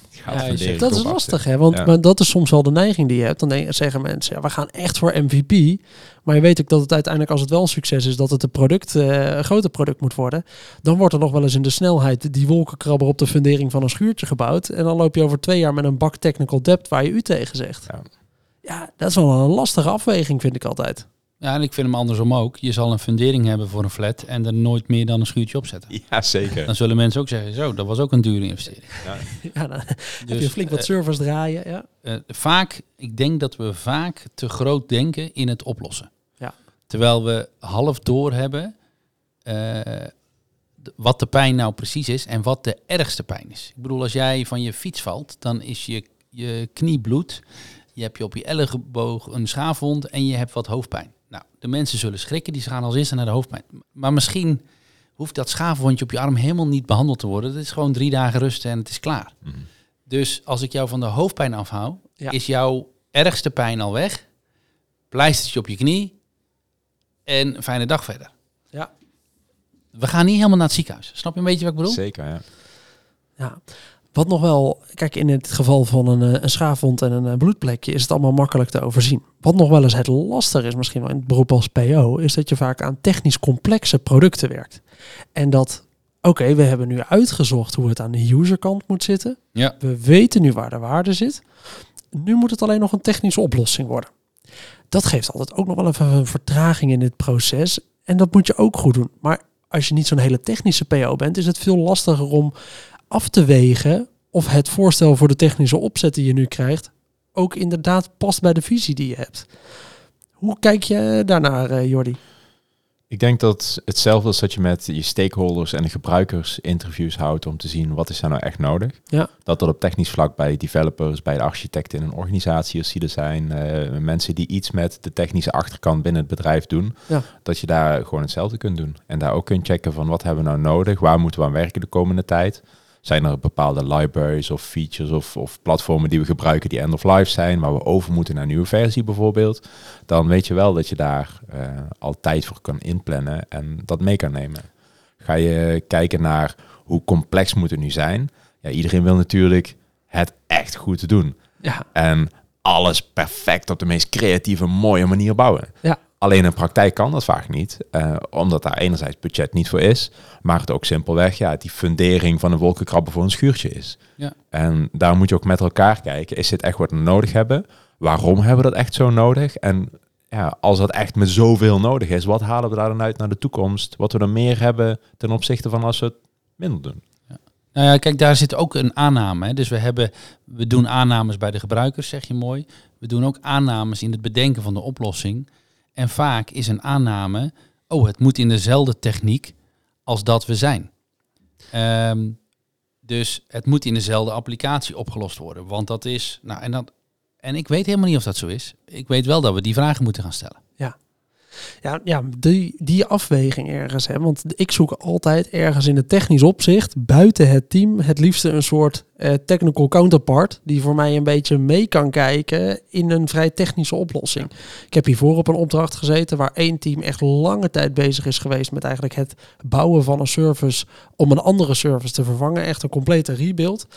gaat Ja, je fundering Dat is lastig, hè? Want Ja. maar dat is soms wel de neiging die je hebt. Dan denk, zeggen mensen, ja, we gaan echt voor MVP. Maar je weet ook dat het uiteindelijk, als het wel een succes is, dat het een product, eh, een groter product moet worden. Dan wordt er nog wel eens in de snelheid die wolkenkrabber op de fundering van een schuurtje gebouwd. En dan loop je over twee jaar met een bak technical debt waar je u tegen zegt. Ja. Ja, dat is wel een lastige afweging, vind ik altijd. Ja, en ik vind hem andersom ook. Je zal een fundering hebben voor een flat en er nooit meer dan een schuurtje op zetten. Ja, zeker. Dan zullen mensen ook zeggen, zo, dat was ook een dure investering. Ja, dan heb Dus, je flink wat eh, servers draaien. Ja. eh, vaak, ik denk dat we vaak te groot denken in het oplossen. Ja. Terwijl we half door hebben eh, wat de pijn nou precies is en wat de ergste pijn is. Ik bedoel, als jij van je fiets valt, dan is je, je knie bloed. Je hebt je op je elleboog een schaafwond en je hebt wat hoofdpijn. Nou, de mensen zullen schrikken, die gaan als eerste naar de hoofdpijn. Maar misschien hoeft dat schaafwondje op je arm helemaal niet behandeld te worden. Het is gewoon drie dagen rusten en het is klaar. Mhm. Dus als ik jou van de hoofdpijn afhoud, Ja. is jouw ergste pijn al weg. Pleistertje op je knie en fijne dag verder. Ja. We gaan niet helemaal naar het ziekenhuis. Snap je een beetje wat ik bedoel? Zeker, ja. Ja. Wat nog wel, kijk, in het geval van een, eh, een schaafwond en een eh, bloedplekje is het allemaal makkelijk te overzien. Wat nog wel eens het lastig is, misschien wel in het beroep als PO, is dat je vaak aan technisch complexe producten werkt. En dat, oké, we hebben nu uitgezocht hoe het aan de userkant moet zitten. Ja. We weten nu waar de waarde zit. Nu moet het alleen nog een technische oplossing worden. Dat geeft altijd ook nog wel even een vertraging in dit proces. En dat moet je ook goed doen. Maar als je niet zo'n hele technische PO bent, is het veel lastiger om af te wegen of het voorstel voor de technische opzet die je nu krijgt ook inderdaad past bij de visie die je hebt. Hoe kijk je daarnaar, eh, Jordi? Ik denk dat hetzelfde is dat je met je stakeholders en de gebruikers interviews houdt om te zien wat is er nou echt nodig. Ja. Dat dat op technisch vlak bij developers, bij de architecten in een organisatie als die er zijn, eh, mensen die iets met de technische achterkant binnen het bedrijf doen, Ja. dat je daar gewoon hetzelfde kunt doen. En daar ook kunt checken van wat hebben we nou nodig, waar moeten we aan werken de komende tijd. Zijn er bepaalde libraries of features of, of platformen die we gebruiken die end of life zijn, waar we over moeten naar een nieuwe versie bijvoorbeeld? Dan weet je wel dat je daar eh, al tijd voor kan inplannen en dat mee kan nemen. Ga je kijken naar hoe complex moet het nu zijn? Ja, iedereen wil natuurlijk het echt goed doen. Ja, En alles perfect op de meest creatieve, mooie manier bouwen. Ja. Alleen in praktijk kan dat vaak niet, eh, omdat daar enerzijds budget niet voor is, maar het ook simpelweg ja, die fundering van een wolkenkrabber voor een schuurtje is. Ja. En daar moet je ook met elkaar kijken, is dit echt wat we nodig hebben? Waarom hebben we dat echt zo nodig? En ja, als dat echt met zoveel nodig is, wat halen we daar dan uit naar de toekomst? Wat we dan meer hebben ten opzichte van als we het minder doen? Nou ja, kijk, daar zit ook een aanname. Hè. Dus we, hebben, we doen aannames bij de gebruikers, zeg je mooi. We doen ook aannames in het bedenken van de oplossing. En vaak is een aanname, oh, het moet in dezelfde techniek als dat we zijn. Ehm, dus het moet in dezelfde applicatie opgelost worden. Want dat is, nou, en, dat, en ik weet helemaal niet of dat zo is. Ik weet wel dat we die vragen moeten gaan stellen. ja, ja die, die afweging ergens. Hè? Want ik zoek altijd ergens in het technisch opzicht, buiten het team, het liefste een soort eh, technical counterpart. Die voor mij een beetje mee kan kijken in een vrij technische oplossing. Ik heb hiervoor op een opdracht gezeten waar één team echt lange tijd bezig is geweest met eigenlijk het bouwen van een service om een andere service te vervangen. Echt een complete rebuild.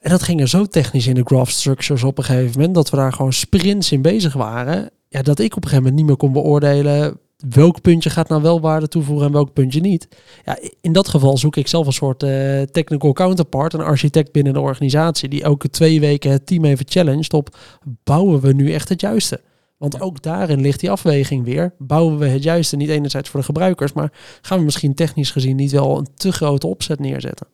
En dat ging er zo technisch in de graph structures op een gegeven moment dat we daar gewoon sprints in bezig waren. Ja, dat ik op een gegeven moment niet meer kon beoordelen welk puntje gaat nou wel waarde toevoegen en welk puntje niet. Ja, in dat geval zoek ik zelf een soort eh, technical counterpart, een architect binnen de organisatie die elke twee weken het team even challenged op bouwen we nu echt het juiste. Want ook daarin ligt die afweging weer. Bouwen we het juiste niet enerzijds voor de gebruikers, maar gaan we misschien technisch gezien niet wel een te grote opzet neerzetten?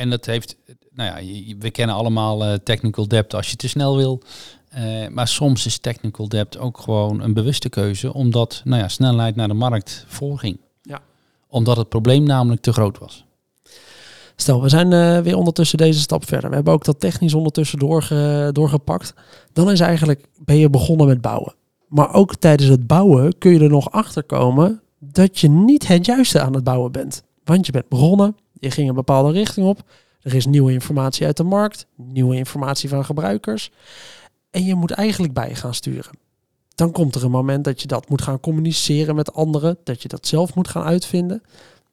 En dat heeft, nou ja, we kennen allemaal eh, technical debt als je te snel wil. Eh, maar soms is technical debt ook gewoon een bewuste keuze, omdat nou ja, snelheid naar de markt voorging. Ja. Omdat het probleem namelijk te groot was. Stel, we zijn eh, weer ondertussen deze stap verder. We hebben ook dat technisch ondertussen doorge, doorgepakt. Dan is eigenlijk, ben je begonnen met bouwen. Maar ook tijdens het bouwen kun je er nog achter komen dat je niet het juiste aan het bouwen bent. Want je bent begonnen, je ging een bepaalde richting op. Er is nieuwe informatie uit de markt, nieuwe informatie van gebruikers. En je moet eigenlijk bij gaan sturen. Dan komt er een moment dat je dat moet gaan communiceren met anderen, dat je dat zelf moet gaan uitvinden.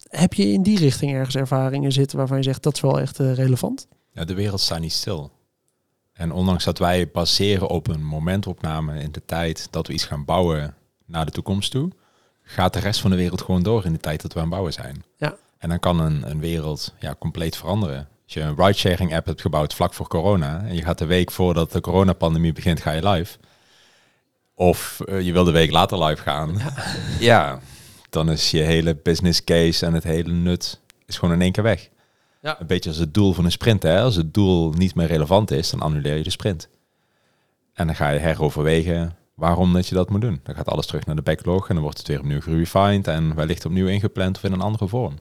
Heb je in die richting ergens ervaringen zitten waarvan je zegt dat is wel echt eh, relevant? Ja, de wereld staat niet stil. En ondanks dat wij baseren op een momentopname in de tijd dat we iets gaan bouwen naar de toekomst toe, gaat de rest van de wereld gewoon door in de tijd dat we aan het bouwen zijn. Ja. En dan kan een, een wereld ja, compleet veranderen. Als je een ridesharing app hebt gebouwd vlak voor corona en je gaat de week voordat de coronapandemie begint, ga je live. Of eh, je wil de week later live gaan. Ja. dan is je hele business case en het hele nut is gewoon in één keer weg. Ja. Een beetje als het doel van een sprint. Hè? Als het doel niet meer relevant is, dan annuleer je de sprint. En dan ga je heroverwegen waarom dat je dat moet doen. Dan gaat alles terug naar de backlog en dan wordt het weer opnieuw gerefined en wellicht opnieuw ingepland of in een andere vorm.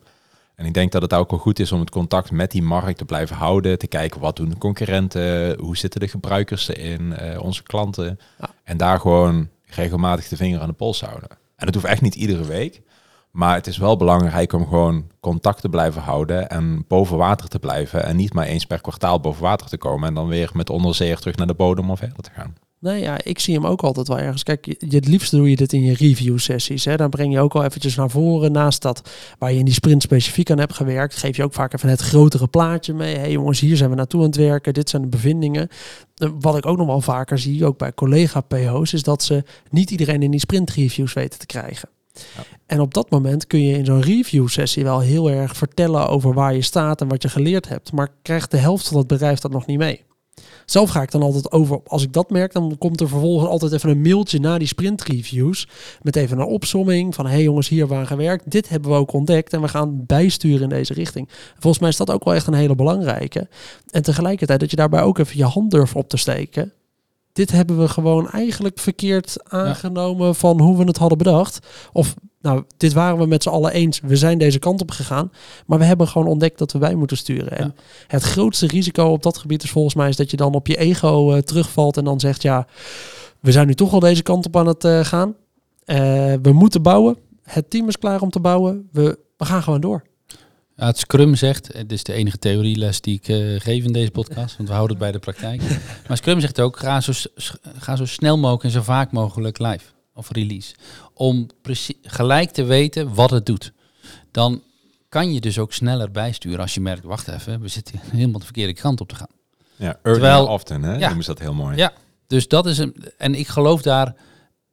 En ik denk dat het ook wel goed is om het contact met die markt te blijven houden. Te kijken wat doen de concurrenten, hoe zitten de gebruikers erin, eh, onze klanten. Ja. En daar gewoon regelmatig de vinger aan de pols houden. En dat hoeft echt niet iedere week. Maar het is wel belangrijk om gewoon contact te blijven houden en boven water te blijven. En niet maar eens per kwartaal boven water te komen en dan weer met onderzeeër terug naar de bodem om verder te gaan. Nee, ja, ik zie hem ook altijd wel ergens. Kijk, je, het liefste doe je dit in je review sessies. Hè. Dan breng je ook al eventjes naar voren. Naast dat waar je in die sprint specifiek aan hebt gewerkt, geef je ook vaak even het grotere plaatje mee. Hé hey jongens, hier zijn we naartoe aan het werken. Dit zijn de bevindingen. Eh, Wat ik ook nog wel vaker zie, ook bij collega-PO's, is dat ze niet iedereen in die sprint reviews weten te krijgen. Ja. En op dat moment kun je in zo'n review sessie wel heel erg vertellen over waar je staat en wat je geleerd hebt. Maar krijgt de helft van het bedrijf dat nog niet mee. Zelf ga ik dan altijd over, als ik dat merk, dan komt er vervolgens altijd even een mailtje na die sprint reviews. Met even een opsomming van, hé hey jongens, hier aan gewerkt. Dit hebben we ook ontdekt en we gaan bijsturen in deze richting. Volgens mij is dat ook wel echt een hele belangrijke. En tegelijkertijd dat je daarbij ook even je hand durft op te steken. Dit hebben we gewoon eigenlijk verkeerd aangenomen van hoe we het hadden bedacht. Of nou, dit waren we met z'n allen eens. We zijn deze kant op gegaan. Maar we hebben gewoon ontdekt dat we bij moeten sturen. En het grootste risico op dat gebied is volgens mij is dat je dan op je ego eh, terugvalt en dan zegt ja, we zijn nu toch al deze kant op aan het eh, gaan. Eh, we moeten bouwen. Het team is klaar om te bouwen. We, we gaan gewoon door. Ja, het Scrum zegt, het is de enige theorieles die ik geef in deze podcast, want we houden het bij de praktijk. maar Scrum zegt ook, ga zo, ga zo snel mogelijk en zo vaak mogelijk live of release. Om precies gelijk te weten wat het doet. Dan kan je dus ook sneller bijsturen als je merkt, wacht even, we zitten helemaal de verkeerde kant op te gaan. Ja, early Terwijl- often, hè? Ja. Noemen ze dat heel mooi. Ja. Dus dat is een. En ik geloof daar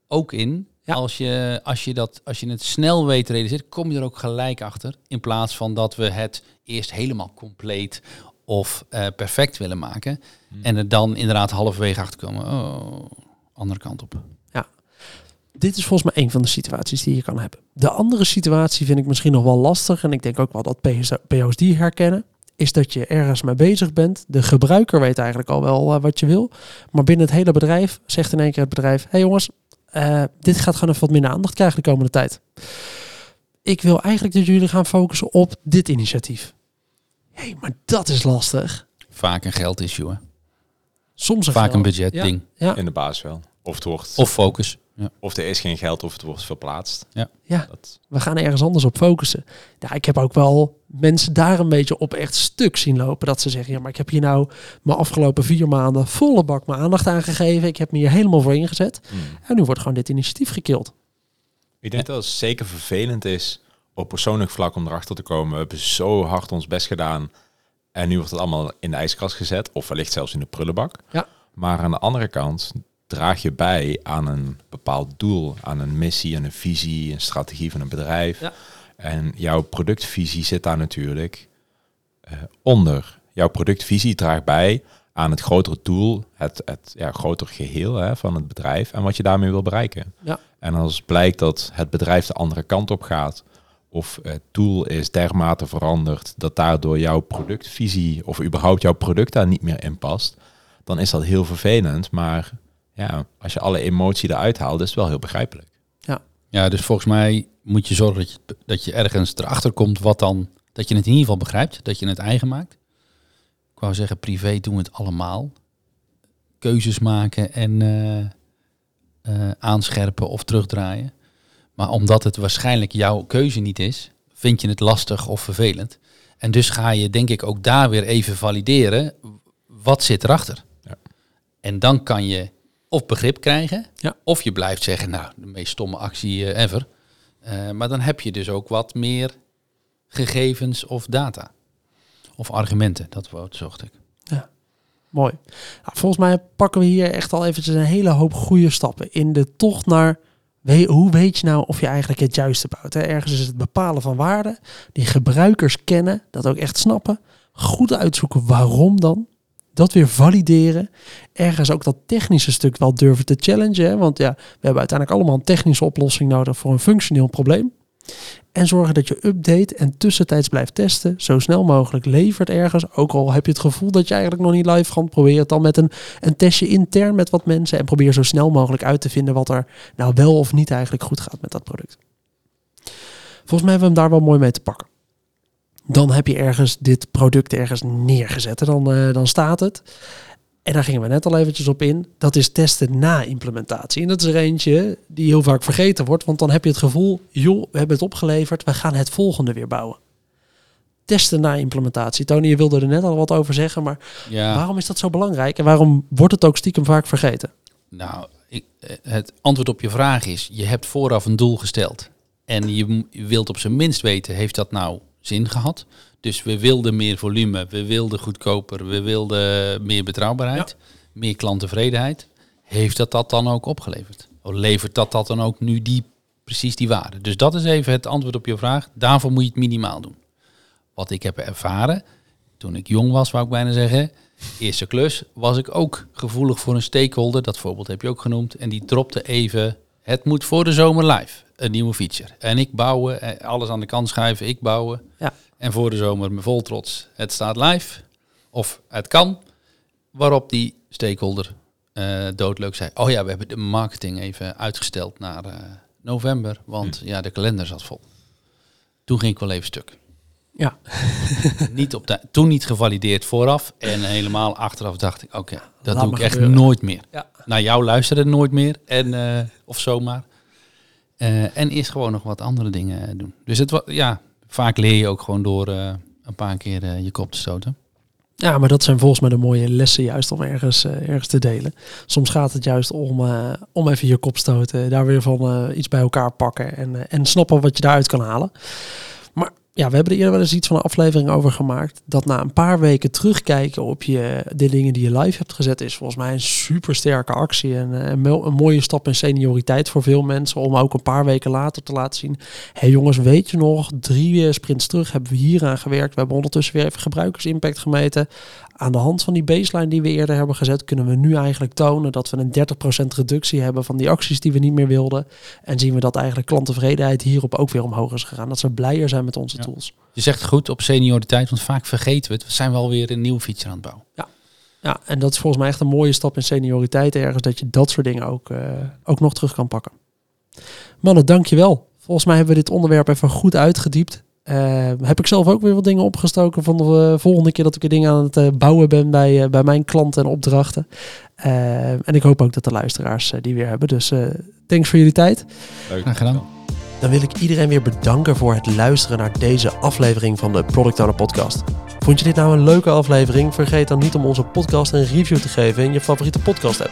ook in. Ja. Als, je, als, je dat, als je het snel weet te realiseren, kom je er ook gelijk achter. In plaats van dat we het eerst helemaal compleet of eh, perfect willen maken. En er dan inderdaad halverwege achter komen. Oh, andere kant op. Dit is volgens mij een van de situaties die je kan hebben. De andere situatie vind ik misschien nog wel lastig. En ik denk ook wel dat PO's, die herkennen. Is dat je ergens mee bezig bent. De gebruiker weet eigenlijk al wel eh, wat je wil. Maar binnen het hele bedrijf zegt in één keer het bedrijf: Hé hey jongens, eh, dit gaat gewoon even wat minder aandacht krijgen de komende tijd. Ik wil eigenlijk dat jullie gaan focussen op dit initiatief. Hé, hey, maar dat is lastig. Vaak een geldissue. Hè? Soms een Vaak een budgetding. Ja, In de baas wel. Of het wordt, Of focus. Ja. of er is geen geld of het wordt verplaatst. ja. Dat, we gaan ergens anders op focussen. Ja, ik heb ook wel mensen daar een beetje op echt stuk zien lopen. Dat ze zeggen, ja, maar ik heb hier nou mijn afgelopen vier maanden volle bak mijn aandacht aan gegeven. Ik heb me hier helemaal voor ingezet. hmm. En nu wordt gewoon dit initiatief gekild. Ik denk dat het zeker vervelend is op persoonlijk vlak om erachter te komen. We hebben zo hard ons best gedaan. En nu wordt het allemaal in de ijskast gezet. Of wellicht zelfs in de prullenbak. Ja. Maar aan de andere kant draag je bij aan een bepaald doel. Aan een missie, aan een visie, een strategie van een bedrijf. Ja. En jouw productvisie zit daar natuurlijk eh, onder. Jouw productvisie draagt bij aan het grotere doel, het, het ja, groter geheel hè, van het bedrijf en wat je daarmee wil bereiken. Ja. En als blijkt dat het bedrijf de andere kant op gaat, of het doel is dermate veranderd dat daardoor jouw productvisie of überhaupt jouw product daar niet meer in past, dan is dat heel vervelend. Maar ja, als je alle emotie eruit haalt, is het wel heel begrijpelijk. Ja, dus volgens mij moet je zorgen dat je, dat je ergens erachter komt wat dan, dat je het in ieder geval begrijpt, dat je het eigen maakt. Ik wou zeggen, privé doen we het allemaal. Keuzes maken en eh, eh, aanscherpen of terugdraaien. Maar omdat het waarschijnlijk jouw keuze niet is, vind je het lastig of vervelend. En dus ga je denk ik ook daar weer even valideren, wat zit erachter? Ja. En dan kan je of begrip krijgen, Ja. of je blijft zeggen, nou, de meest stomme actie eh, ever. Eh, maar dan heb je dus ook wat meer gegevens of data. Of argumenten, dat woord zocht ik. Mooi. Nou, volgens mij pakken we hier echt al eventjes een hele hoop goede stappen in de tocht naar we- hoe weet je nou of je eigenlijk het juiste bouwt. Hè? Ergens is het bepalen van waarden, die gebruikers kennen, dat ook echt snappen, goed uitzoeken waarom dan, dat weer valideren, ergens ook dat technische stuk wel durven te challengen, want ja, we hebben uiteindelijk allemaal een technische oplossing nodig voor een functioneel probleem. En zorgen dat je update en tussentijds blijft testen. Zo snel mogelijk levert ergens. Ook al heb je het gevoel dat je eigenlijk nog niet live gaat. Probeer het dan met een, een testje intern met wat mensen. En probeer zo snel mogelijk uit te vinden wat er nou wel of niet eigenlijk goed gaat met dat product. Volgens mij hebben we hem daar wel mooi mee te pakken. Dan heb je ergens dit product ergens neergezet. En dan, eh, dan staat het. En daar gingen we net al eventjes op in. Dat is testen na implementatie. En dat is er eentje die heel vaak vergeten wordt. Want dan heb je het gevoel, joh, we hebben het opgeleverd. We gaan het volgende weer bouwen. Testen na implementatie. Tony, je wilde er net al wat over zeggen. Maar Ja. waarom is dat zo belangrijk? En waarom wordt het ook stiekem vaak vergeten? Nou, ik, eh, het antwoord op je vraag is, je hebt vooraf een doel gesteld. En je wilt op zijn minst weten, heeft dat nou zin gehad? Dus we wilden meer volume, we wilden goedkoper, we wilden meer betrouwbaarheid, meer klanttevredenheid. Heeft dat dat dan ook opgeleverd? Of levert dat dat dan ook nu die, precies die waarde? Dus dat is even het antwoord op je vraag. Daarvoor moet je het minimaal doen. Wat ik heb ervaren, toen ik jong was, wou ik bijna zeggen, eerste klus, was ik ook gevoelig voor een stakeholder. Dat voorbeeld heb je ook genoemd. En die dropte even, het moet voor de zomer live, een nieuwe feature. En ik bouwen, eh, alles aan de kant schuiven, ik bouwen. Ja. En voor de zomer met vol trots, het staat live. Of het kan. Waarop die stakeholder eh, doodleuk zei, oh ja, we hebben de marketing even uitgesteld naar, eh, november, want ja, de kalender zat vol. Toen ging ik wel even stuk. Ja. niet op de, toen niet gevalideerd vooraf en helemaal achteraf dacht ik, oké, dat Laat doe ik echt gebeuren. nooit meer. Ja. Naar jou luisteren nooit meer en of zomaar. Eh, en eerst gewoon nog wat andere dingen doen. Dus het ja, vaak leer je ook gewoon door eh, een paar keer eh, je kop te stoten. Ja, maar dat zijn volgens mij de mooie lessen juist om ergens, ergens te delen. Soms gaat het juist om, om even je kop stoten, daar weer van iets bij elkaar pakken en, en snappen wat je daaruit kan halen. Maar ja, we hebben er eerder wel eens iets van een aflevering over gemaakt. Dat na een paar weken terugkijken op je, de dingen die je live hebt gezet, is volgens mij een super sterke actie. En eh, een, een mooie stap in senioriteit voor veel mensen. Om ook een paar weken later te laten zien. Hé hey jongens, weet je nog, drie sprints terug hebben we hier aan gewerkt. We hebben ondertussen weer even gebruikersimpact gemeten. Aan de hand van die baseline die we eerder hebben gezet, kunnen we nu eigenlijk tonen dat we een 30% reductie hebben van die acties die we niet meer wilden. En zien we dat eigenlijk klanttevredenheid hierop ook weer omhoog is gegaan. Dat ze blijer zijn met onze Ja. tools. Je zegt het goed op senioriteit, want vaak vergeten we het. We zijn wel weer een nieuw feature aan het bouwen. Ja, en dat is volgens mij echt een mooie stap in senioriteit ergens, dat je dat soort dingen ook, eh, ook nog terug kan pakken. Mannen, dankjewel. Volgens mij hebben we dit onderwerp even goed uitgediept. Eh, heb ik zelf ook weer wat dingen opgestoken van de eh, volgende keer dat ik weer dingen aan het eh, bouwen ben bij, eh, bij mijn klanten en opdrachten. En ik hoop ook dat de luisteraars eh, die weer hebben. Dus eh thanks voor jullie tijd. Leuk. Graag gedaan. Dan wil ik iedereen weer bedanken voor het luisteren naar deze aflevering van de Product Owner Podcast. Vond je dit nou een leuke aflevering? Vergeet dan niet om onze podcast een review te geven in je favoriete podcast app.